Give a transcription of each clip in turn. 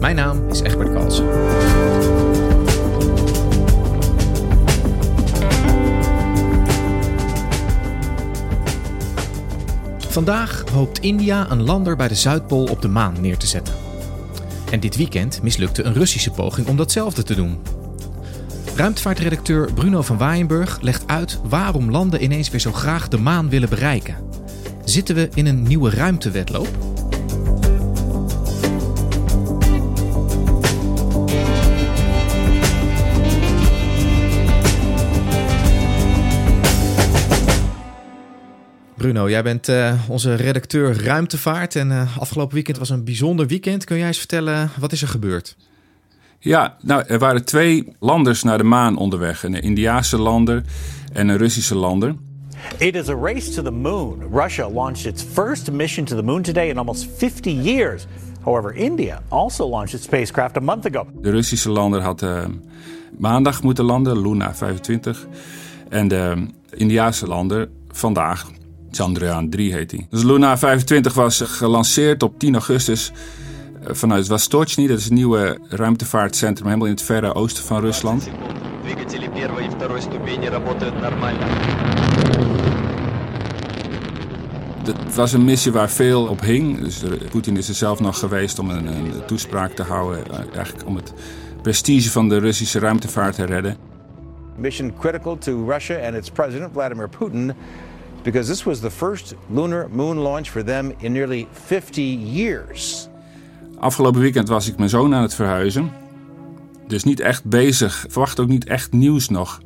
Mijn naam is Egbert Kalsen. Vandaag hoopt India een lander bij de Zuidpool op de maan neer te zetten. En dit weekend mislukte een Russische poging om datzelfde te doen. Ruimtevaartredacteur Bruno van Waaienburg legt uit waarom landen ineens weer zo graag de maan willen bereiken. Zitten we in een nieuwe ruimtewedloop? Bruno, jij bent uh, onze redacteur ruimtevaart en uh, afgelopen weekend was een bijzonder weekend. Kun jij eens vertellen, wat is er gebeurd? Ja, nou, er waren twee landers naar de maan onderweg. Een Indiaanse lander en een Russische lander. It is a race to the moon. Russia launched its first mission to the moon today in almost 50 years. However, India also launched its spacecraft a month ago. De Russische lander had uh, maandag moeten landen, Luna 25. En de Indiaanse lander vandaag, Chandrayaan 3 heet hij. Dus Luna 25 was gelanceerd op 10 augustus vanuit Vostochny. Dat is het nieuwe ruimtevaartcentrum helemaal in het verre oosten van Rusland. Het was een missie waar veel op hing. Dus Poetin is er zelf nog geweest om een, een toespraak te houden. Eigenlijk om het prestige van de Russische ruimtevaart te redden. Mission critical to Russia and its president Vladimir Putin because this was the first lunar moon launch for them in nearly 50 years. Afgelopen weekend was ik mijn zoon aan het verhuizen. Dus niet echt bezig. Verwacht ook niet echt nieuws nog.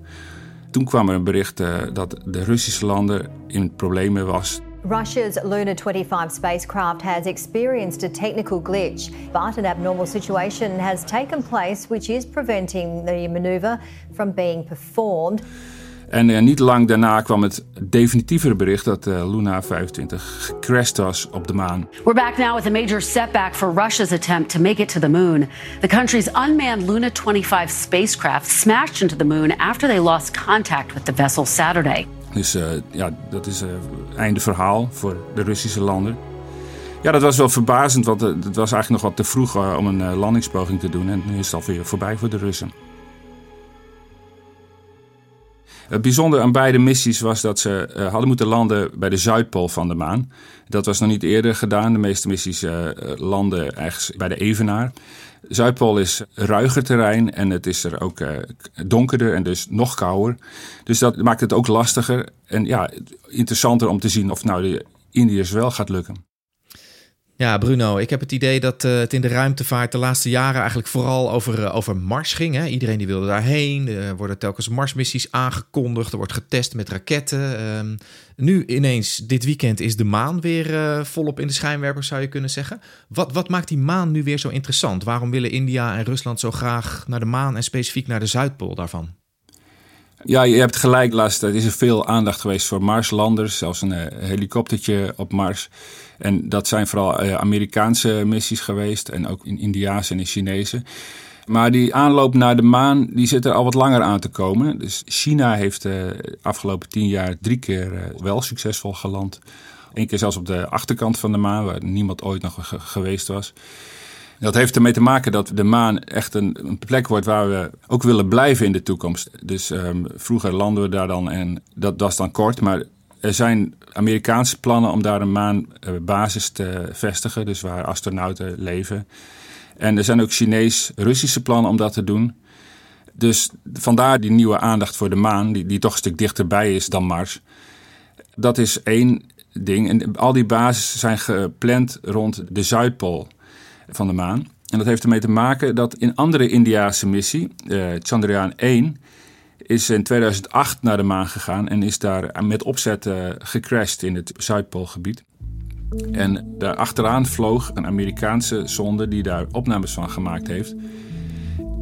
Toen kwam er een bericht uh, dat de Russische lander in problemen was. Russia's Luna 25 spacecraft has experienced a technical glitch, but an abnormal situation has taken place which is preventing the maneuver from being performed. En uh, niet lang daarna kwam het definitievere bericht dat uh, Luna 25 gecrashed was op de maan. We're back now with a major setback for Russia's attempt to make it to the moon. The country's unmanned Luna 25 spacecraft smashed into the moon after they lost contact with the vessel Saturday. Dus uh, ja, dat is einde verhaal voor de Russische lander. Ja, dat was wel verbazend, want het was eigenlijk nog wat te vroeg om een landingspoging te doen. En nu is het alweer voorbij voor de Russen. Het bijzondere aan beide missies was dat ze uh, hadden moeten landen bij de Zuidpool van de maan. Dat was nog niet eerder gedaan. De meeste missies uh, landen ergens bij de Evenaar. Zuidpool is ruiger terrein en het is er ook donkerder en dus nog kouder. Dus dat maakt het ook lastiger en ja, interessanter om te zien of nou de Indiërs wel gaat lukken. Ja, Bruno, ik heb het idee dat uh, het in de ruimtevaart de laatste jaren eigenlijk vooral over, uh, over Mars ging. Hè? Iedereen die wilde daarheen. Er worden telkens Marsmissies aangekondigd. Er wordt getest met raketten. Um, nu ineens, dit weekend, is de maan weer uh, volop in de schijnwerpers, zou je kunnen zeggen. Wat, wat maakt die maan nu weer zo interessant? Waarom willen India en Rusland zo graag naar de maan en specifiek naar de Zuidpool daarvan? Ja, je hebt gelijk, laatst. Is er veel aandacht geweest voor Marslanders. Zelfs een uh, helikoptertje op Mars. En dat zijn vooral uh, Amerikaanse missies geweest. En ook in Indiaanse en in Chinese. Maar die aanloop naar de maan, die zit er al wat langer aan te komen. Dus China heeft de uh, afgelopen tien jaar drie keer wel succesvol geland. Eén keer zelfs op de achterkant van de maan, waar niemand ooit nog ge geweest was. Dat heeft ermee te maken dat de maan echt een, een, plek wordt waar we ook willen blijven in de toekomst. Dus um, vroeger landen we daar dan en dat was dan kort. Maar er zijn Amerikaanse plannen om daar een maanbasis te vestigen. Dus waar astronauten leven. En er zijn ook Chinees-Russische plannen om dat te doen. Dus vandaar die nieuwe aandacht voor de maan, die, die toch een stuk dichterbij is dan Mars. Dat is één ding. En al die bases zijn gepland rond de Zuidpool van de maan. En dat heeft ermee te maken dat in andere Indiase missie, uh, Chandrayaan 1, is in 2008 naar de maan gegaan en is daar met opzet uh, gecrashed in het Zuidpoolgebied. En daar achteraan vloog een Amerikaanse zonde die daar opnames van gemaakt heeft.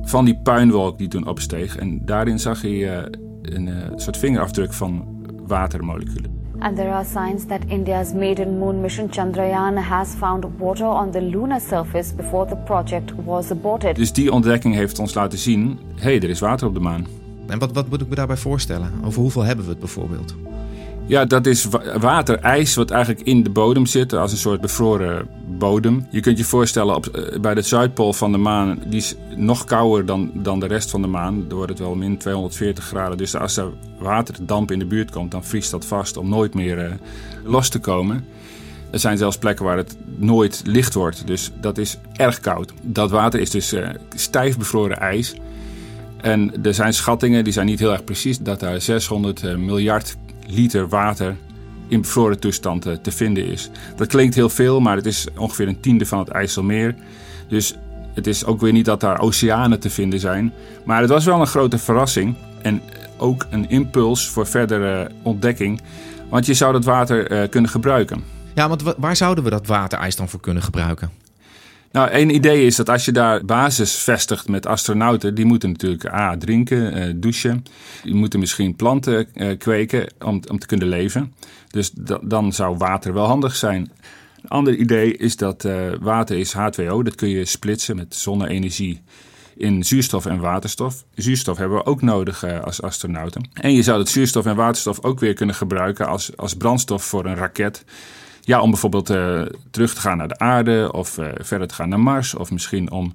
Van die puinwolk die toen opsteeg. En daarin zag hij uh, een soort vingerafdruk van watermoleculen. And there are signs that India's maiden moon mission Chandrayaan has found water on the lunar surface before the project was aborted. Dus die ontdekking heeft ons laten zien: hé, hey, er is water op de maan. En wat, wat moet ik me daarbij voorstellen? Over hoeveel hebben we het bijvoorbeeld? Ja, dat is waterijs wat eigenlijk in de bodem zit, als een soort bevroren bodem. Je kunt je voorstellen, op, eh, bij de Zuidpool van de maan, die is nog kouder dan, dan de rest van de maan. Dan wordt het wel min 240 graden. Dus als er waterdamp in de buurt komt, dan vriest dat vast om nooit meer uh, los te komen. Er zijn zelfs plekken waar het nooit licht wordt, dus dat is erg koud. Dat water is dus uh, stijf bevroren ijs. En er zijn schattingen, die zijn niet heel erg precies, dat daar 600 miljard liter water in bevroren toestand eh, te vinden is. Dat klinkt heel veel, maar het is ongeveer een tiende van het IJsselmeer. Dus het is ook weer niet dat daar oceanen te vinden zijn. Maar het was wel een grote verrassing en ook een impuls voor verdere ontdekking. Want je zou dat water uh, kunnen gebruiken. Ja, want waar zouden we dat waterijs dan voor kunnen gebruiken? Nou, één idee is dat als je daar basis vestigt met astronauten, die moeten natuurlijk A, drinken, uh, douchen. Die moeten misschien planten uh, kweken om, om te kunnen leven. Dus dan zou water wel handig zijn. Een ander idee is dat uh, water is H2O. Dat kun je splitsen met zonne-energie in zuurstof en waterstof. Zuurstof hebben we ook nodig als astronauten. En je zou dat zuurstof en waterstof ook weer kunnen gebruiken als, als brandstof voor een raket. Ja, om bijvoorbeeld uh, terug te gaan naar de aarde of uh, verder te gaan naar Mars. Of misschien om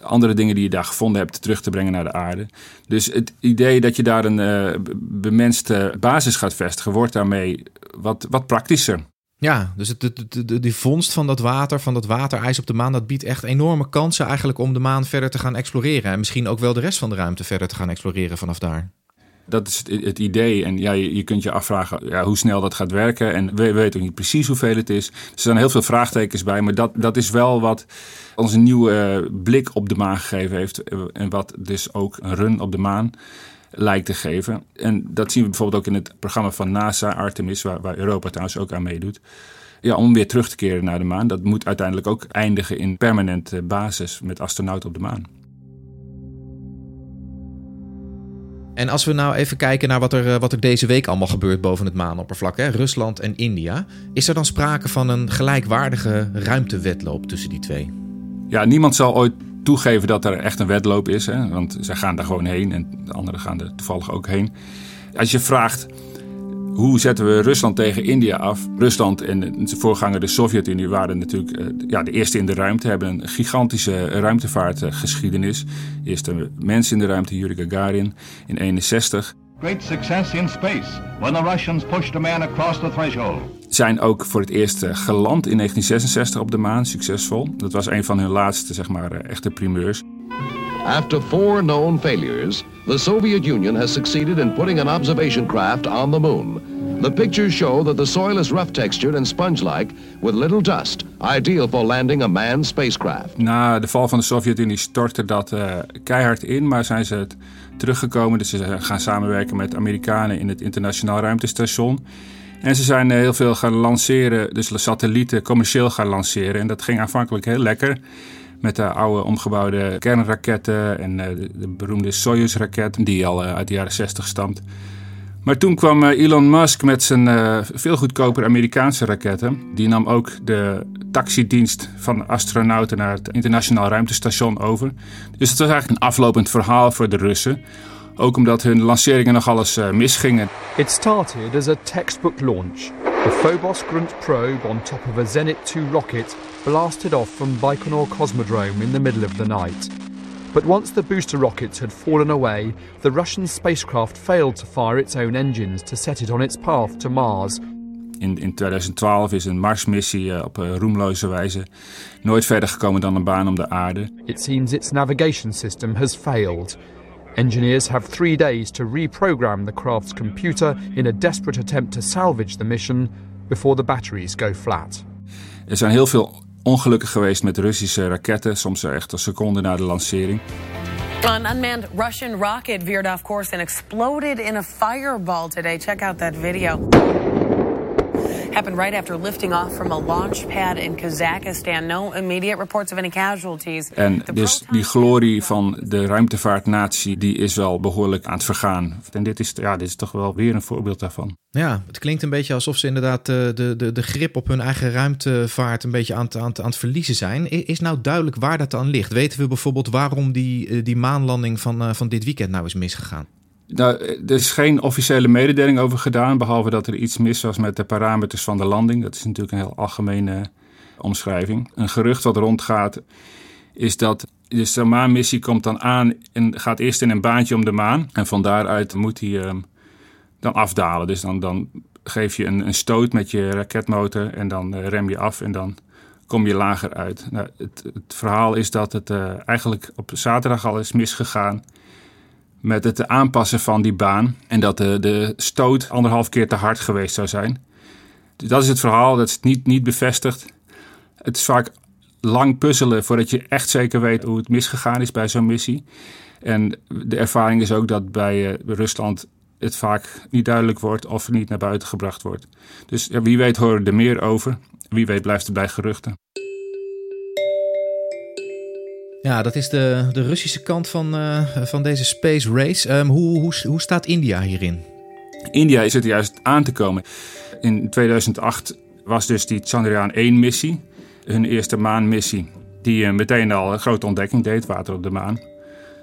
andere dingen die je daar gevonden hebt terug te brengen naar de aarde. Dus het idee dat je daar een uh, bemenste basis gaat vestigen, wordt daarmee wat, wat praktischer. Ja, dus de, de, die vondst van dat water, van dat waterijs op de maan, dat biedt echt enorme kansen eigenlijk om de maan verder te gaan exploreren. En misschien ook wel de rest van de ruimte verder te gaan exploreren vanaf daar. Dat is het idee. En ja, je, kunt je afvragen ja, hoe snel dat gaat werken. En we weten ook niet precies hoeveel het is. Er zijn heel veel vraagtekens bij. Maar dat, dat is wel wat ons een nieuwe blik op de maan gegeven heeft. En wat dus ook een run op de maan lijkt te geven. En dat zien we bijvoorbeeld ook in het programma van NASA, Artemis, waar, waar Europa trouwens ook aan meedoet. Ja, om weer terug te keren naar de maan. Dat moet uiteindelijk ook eindigen in permanente basis met astronauten op de maan. En als we nou even kijken naar wat er, eh, wat er deze week allemaal gebeurt boven het maanoppervlak, hè? Rusland en India, is er dan sprake van een gelijkwaardige ruimtewedloop tussen die twee? Ja, niemand zal ooit toegeven dat er echt een wedloop is, hè? want zij gaan daar gewoon heen en de anderen gaan er toevallig ook heen. Als je vraagt hoe zetten we Rusland tegen India af? Rusland en zijn voorganger de Sovjet-Unie waren natuurlijk eh, ja, de eerste in de ruimte, hebben een gigantische ruimtevaartgeschiedenis. Eerste mens in de ruimte, Yuri Gagarin, in 61. Great success in space when the Russians pushed a man across the threshold. Zijn ook voor het eerst eh, geland in 1966 op de maan, succesvol. Dat was een van hun laatste, zeg maar, eh, echte primeurs. After four known failures, the Soviet Union has succeeded in putting an observation craft on the moon. The pictures show that the soil is rough textured and sponge-like with little dust, ideal for landing a manned spacecraft. Na de val van de Sovjet-Unie stortte dat uh, keihard in, maar zijn ze teruggekomen. Dus ze gaan samenwerken met Amerikanen in het internationaal ruimtestation. En ze zijn heel veel gaan lanceren, dus satellieten commercieel gaan lanceren. En dat ging aanvankelijk heel lekker met de oude omgebouwde kernraketten en eh, de, beroemde Soyuz-raket die al eh, uit de jaren 60 stamt. Maar toen kwam eh, Elon Musk met zijn veel goedkoper Amerikaanse raketten. Die nam ook de taxidienst van astronauten naar het internationaal ruimtestation over. Dus het was eigenlijk een aflopend verhaal voor de Russen. Ook omdat hun lanceringen nog alles misgingen. It started as a textbook launch. The Phobos Grunt probe on top of a Zenit 2 rocket blasted off from Baikonur Cosmodrome in the middle of the night. But once the booster rockets had fallen away, the Russian spacecraft failed to fire its own engines to set it on its path to Mars. In, in 2012 is een Marsmissie op roemloze wijze nooit verder gekomen dan een baan om de aarde. It seems its navigation system has failed. Engineers have three days to reprogram the craft's computer in a desperate attempt to salvage the mission before the batteries go flat. Er zijn heel veel ongelukken geweest met Russische raketten, soms echt een seconde na de lancering. An unmanned Russian rocket veered off course and exploded in a fireball today. Check out that video. Happened right after lifting off from a launch pad in Kazakhstan. No immediate reports of any casualties. En dus die glorie van de ruimtevaartnatie die is wel behoorlijk aan het vergaan. En dit is, ja, dit is toch wel weer een voorbeeld daarvan. Ja, het klinkt een beetje alsof ze inderdaad de, eh, de, de, de grip op hun eigen ruimtevaart een beetje aan, aan, aan het verliezen zijn. Is nou duidelijk waar dat aan ligt? Weten we bijvoorbeeld waarom die, eh, die maanlanding van, uh, van dit weekend nou is misgegaan? Nou, er is geen officiële mededeling over gedaan, behalve dat er iets mis was met de parameters van de landing. Dat is natuurlijk een heel algemene omschrijving. Een gerucht wat rondgaat is dat de maanmissie komt dan aan en gaat eerst in een baantje om de maan. En van daaruit moet hij uh, dan afdalen. Dus dan, dan geef je een, een, stoot met je raketmotor en dan uh, rem je af en dan kom je lager uit. Nou, het, het verhaal is dat het eigenlijk op zaterdag al is misgegaan met het aanpassen van die baan. En dat de, de stoot anderhalf keer te hard geweest zou zijn. Dus dat is het verhaal, dat is niet, niet bevestigd. Het is vaak lang puzzelen voordat je echt zeker weet hoe het misgegaan is bij zo'n missie. En de ervaring is ook dat bij uh, Rusland het vaak niet duidelijk wordt of er niet naar buiten gebracht wordt. Dus wie weet horen er meer over. Wie weet blijft het bij geruchten. Ja, dat is de, de Russische kant van, uh, van deze space race. Um, hoe, hoe, hoe staat India hierin? India is het juist aan te komen. In 2008 was dus die Chandrayaan 1-missie, hun eerste maanmissie, die uh, meteen al een grote ontdekking deed, water op de maan.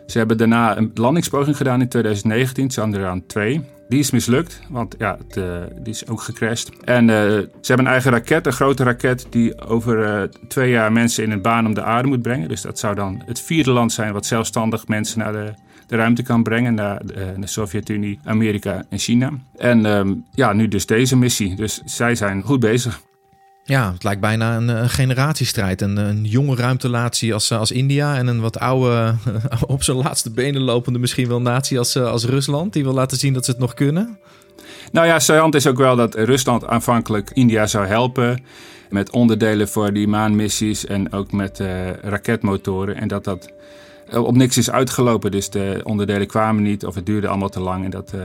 Ze hebben daarna een landingspoging gedaan in 2019, Chandrayaan 2. Die is mislukt, want ja, het, uh, die is ook gecrashed. En uh, ze hebben een eigen raket, een grote raket, die over uh, twee jaar mensen in een baan om de aarde moet brengen. Dus dat zou dan het vierde land zijn wat zelfstandig mensen naar de, de ruimte kan brengen. Naar de, Sovjet-Unie, Amerika en China. En um, ja, nu dus deze missie. Dus zij zijn goed bezig. Ja, het lijkt bijna een, een generatiestrijd. Een, een jonge ruimtelatie als, als India en een wat oude, op zijn laatste benen lopende misschien wel natie als, als Rusland. Die wil laten zien dat ze het nog kunnen. Nou ja, saillant is ook wel dat Rusland aanvankelijk India zou helpen met onderdelen voor die maanmissies en ook met raketmotoren. En dat dat op niks is uitgelopen. Dus de onderdelen kwamen niet of het duurde allemaal te lang. En dat uh,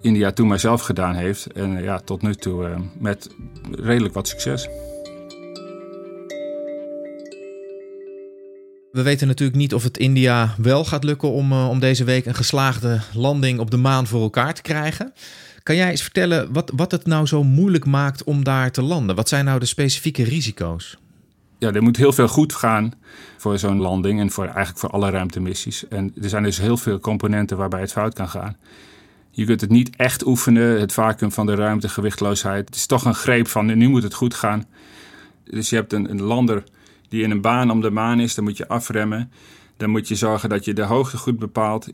India toen maar zelf gedaan heeft. En uh, ja, tot nu toe met redelijk wat succes. We weten natuurlijk niet of het India wel gaat lukken om, om deze week een geslaagde landing op de maan voor elkaar te krijgen. Kan jij eens vertellen wat, wat het nou zo moeilijk maakt om daar te landen? Wat zijn nou de specifieke risico's? Ja, er moet heel veel goed gaan voor zo'n landing en voor, eigenlijk voor alle ruimtemissies. En er zijn dus heel veel componenten waarbij het fout kan gaan. Je kunt het niet echt oefenen, het vacuüm van de ruimte, gewichtloosheid. Het is toch een greep van nu moet het goed gaan. Dus je hebt een, een lander die in een baan om de maan is, dan moet je afremmen. Dan moet je zorgen dat je de hoogte goed bepaalt.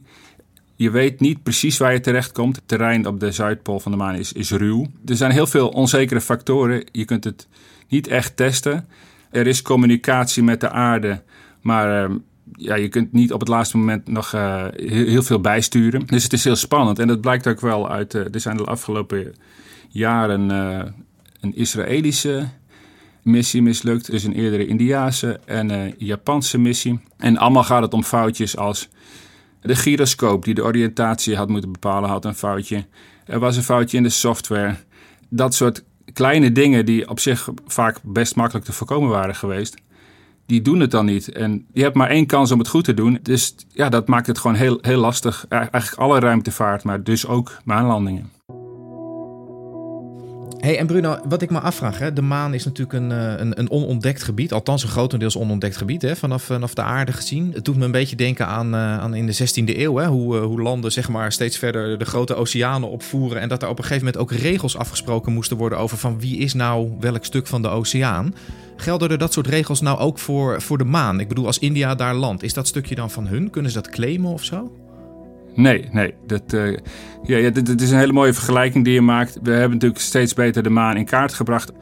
Je weet niet precies waar je terecht komt. Het terrein op de Zuidpool van de maan is, is ruw. Er zijn heel veel onzekere factoren. Je kunt het niet echt testen. Er is communicatie met de aarde, maar uh, ja, je kunt niet op het laatste moment nog uh, heel, veel bijsturen. Dus het is heel spannend en dat blijkt ook wel uit. Uh, er zijn de afgelopen jaren een Israëlische missie mislukt, dus een eerdere Indiaanse en Japanse missie. En allemaal gaat het om foutjes als de gyroscoop die de oriëntatie had moeten bepalen, had een foutje. Er was een foutje in de software. Dat soort kleine dingen die op zich vaak best makkelijk te voorkomen waren geweest, die doen het dan niet. En je hebt maar één kans om het goed te doen. Dus ja, dat maakt het gewoon heel, heel lastig. Eigenlijk alle ruimtevaart, maar dus ook maanlandingen. Hey, en Bruno, wat ik me afvraag, hè, de maan is natuurlijk een, eh, een, een onontdekt gebied, althans een grotendeels onontdekt gebied, hè, vanaf, vanaf de aarde gezien. Het doet me een beetje denken aan, uh, aan in de 16e eeuw, hè, hoe, hoe landen zeg maar, steeds verder de grote oceanen opvoeren en dat er op een gegeven moment ook regels afgesproken moesten worden over van wie is nou welk stuk van de oceaan. Gelden er dat soort regels nou ook voor, voor de maan? Ik bedoel, als India daar landt, is dat stukje dan van hun? Kunnen ze dat claimen of zo? Nee, nee. Dat, uh, ja, ja, dit, is een hele mooie vergelijking die je maakt. We hebben natuurlijk steeds beter de maan in kaart gebracht.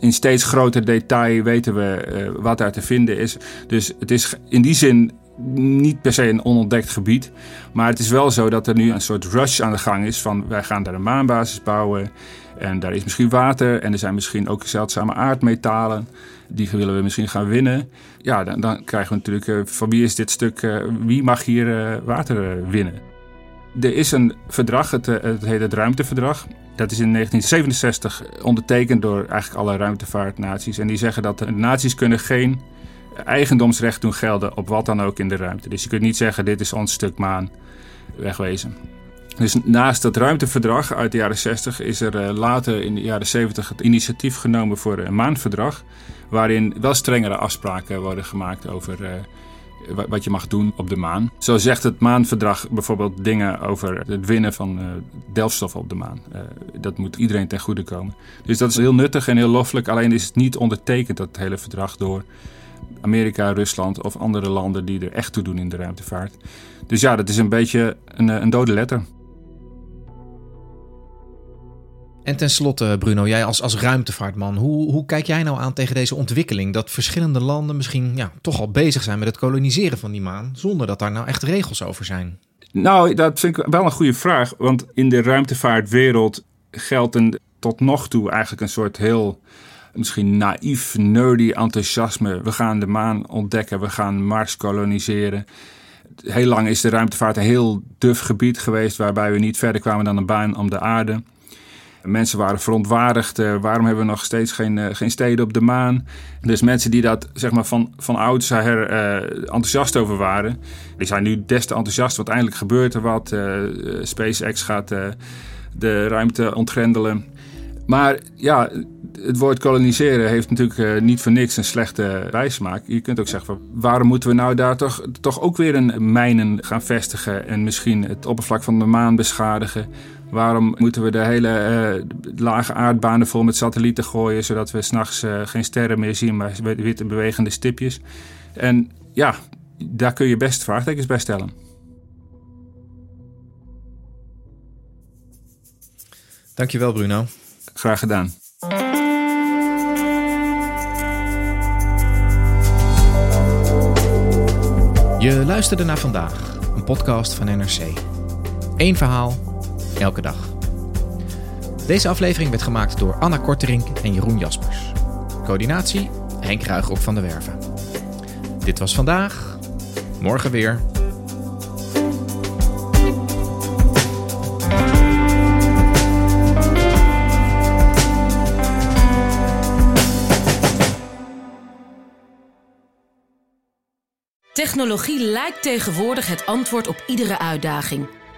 In steeds groter detail weten we uh, wat daar te vinden is. Dus het is in die zin niet per se een onontdekt gebied. Maar het is wel zo dat er nu een soort rush aan de gang is van wij gaan daar een maanbasis bouwen. En daar is misschien water en er zijn misschien ook zeldzame aardmetalen. Die willen we misschien gaan winnen. Ja, dan, dan krijgen we natuurlijk uh, van wie is dit stuk, uh, wie mag hier uh, water winnen. Er is een verdrag, het, het heet het Ruimteverdrag. Dat is in 1967 ondertekend door eigenlijk alle ruimtevaartnaties. En die zeggen dat de naties kunnen geen eigendomsrecht doen gelden op wat dan ook in de ruimte. Dus je kunt niet zeggen dit is ons stuk maan wegwezen. Dus naast dat ruimteverdrag uit de jaren 60 is er uh, later in de jaren 70 het initiatief genomen voor een maanverdrag. Waarin wel strengere afspraken worden gemaakt over uh, wat je mag doen op de maan. Zo zegt het maanverdrag bijvoorbeeld dingen over het winnen van delfstoffen op de maan. dat moet iedereen ten goede komen. Dus dat is heel nuttig en heel loffelijk. Alleen is het niet ondertekend, dat hele verdrag, door Amerika, Rusland of andere landen die er echt toe doen in de ruimtevaart. Dus ja, dat is een beetje een, een dode letter. En tenslotte, Bruno, jij als, als ruimtevaartman, hoe, hoe kijk jij nou aan tegen deze ontwikkeling? Dat verschillende landen misschien ja, toch al bezig zijn met het koloniseren van die maan, zonder dat daar nou echt regels over zijn? Nou, dat vind ik wel een goede vraag. Want in de ruimtevaartwereld geldt tot nog toe eigenlijk een soort heel misschien naïef, nerdy enthousiasme. We gaan de maan ontdekken, we gaan Mars koloniseren. Heel lang is de ruimtevaart een heel duf gebied geweest waarbij we niet verder kwamen dan een baan om de aarde. Mensen waren verontwaardigd. Uh, waarom hebben we nog steeds geen, uh, geen steden op de maan? Dus mensen die dat zeg maar, van, van ouds her uh, enthousiast over waren, die zijn nu des te enthousiast. Want eindelijk gebeurt er wat. SpaceX gaat de ruimte ontgrendelen. Maar ja, het woord koloniseren heeft natuurlijk niet voor niks een slechte bijsmaak. Je kunt ook zeggen, waarom moeten we nou daar toch, toch ook weer een mijnen gaan vestigen en misschien het oppervlak van de maan beschadigen? Waarom moeten we de hele uh, lage aardbanen vol met satellieten gooien, zodat we s'nachts uh, geen sterren meer zien, maar witte bewegende stipjes? En ja, daar kun je best vraagtekens bij stellen. Dankjewel, Bruno. Graag gedaan. Je luisterde naar vandaag, een podcast van NRC. Eén verhaal, elke dag. Deze aflevering werd gemaakt door Anna Korterink en Jeroen Jaspers. Coördinatie Henk Ruigrok van de Werven. Dit was vandaag, morgen weer. Technologie lijkt tegenwoordig het antwoord op iedere uitdaging.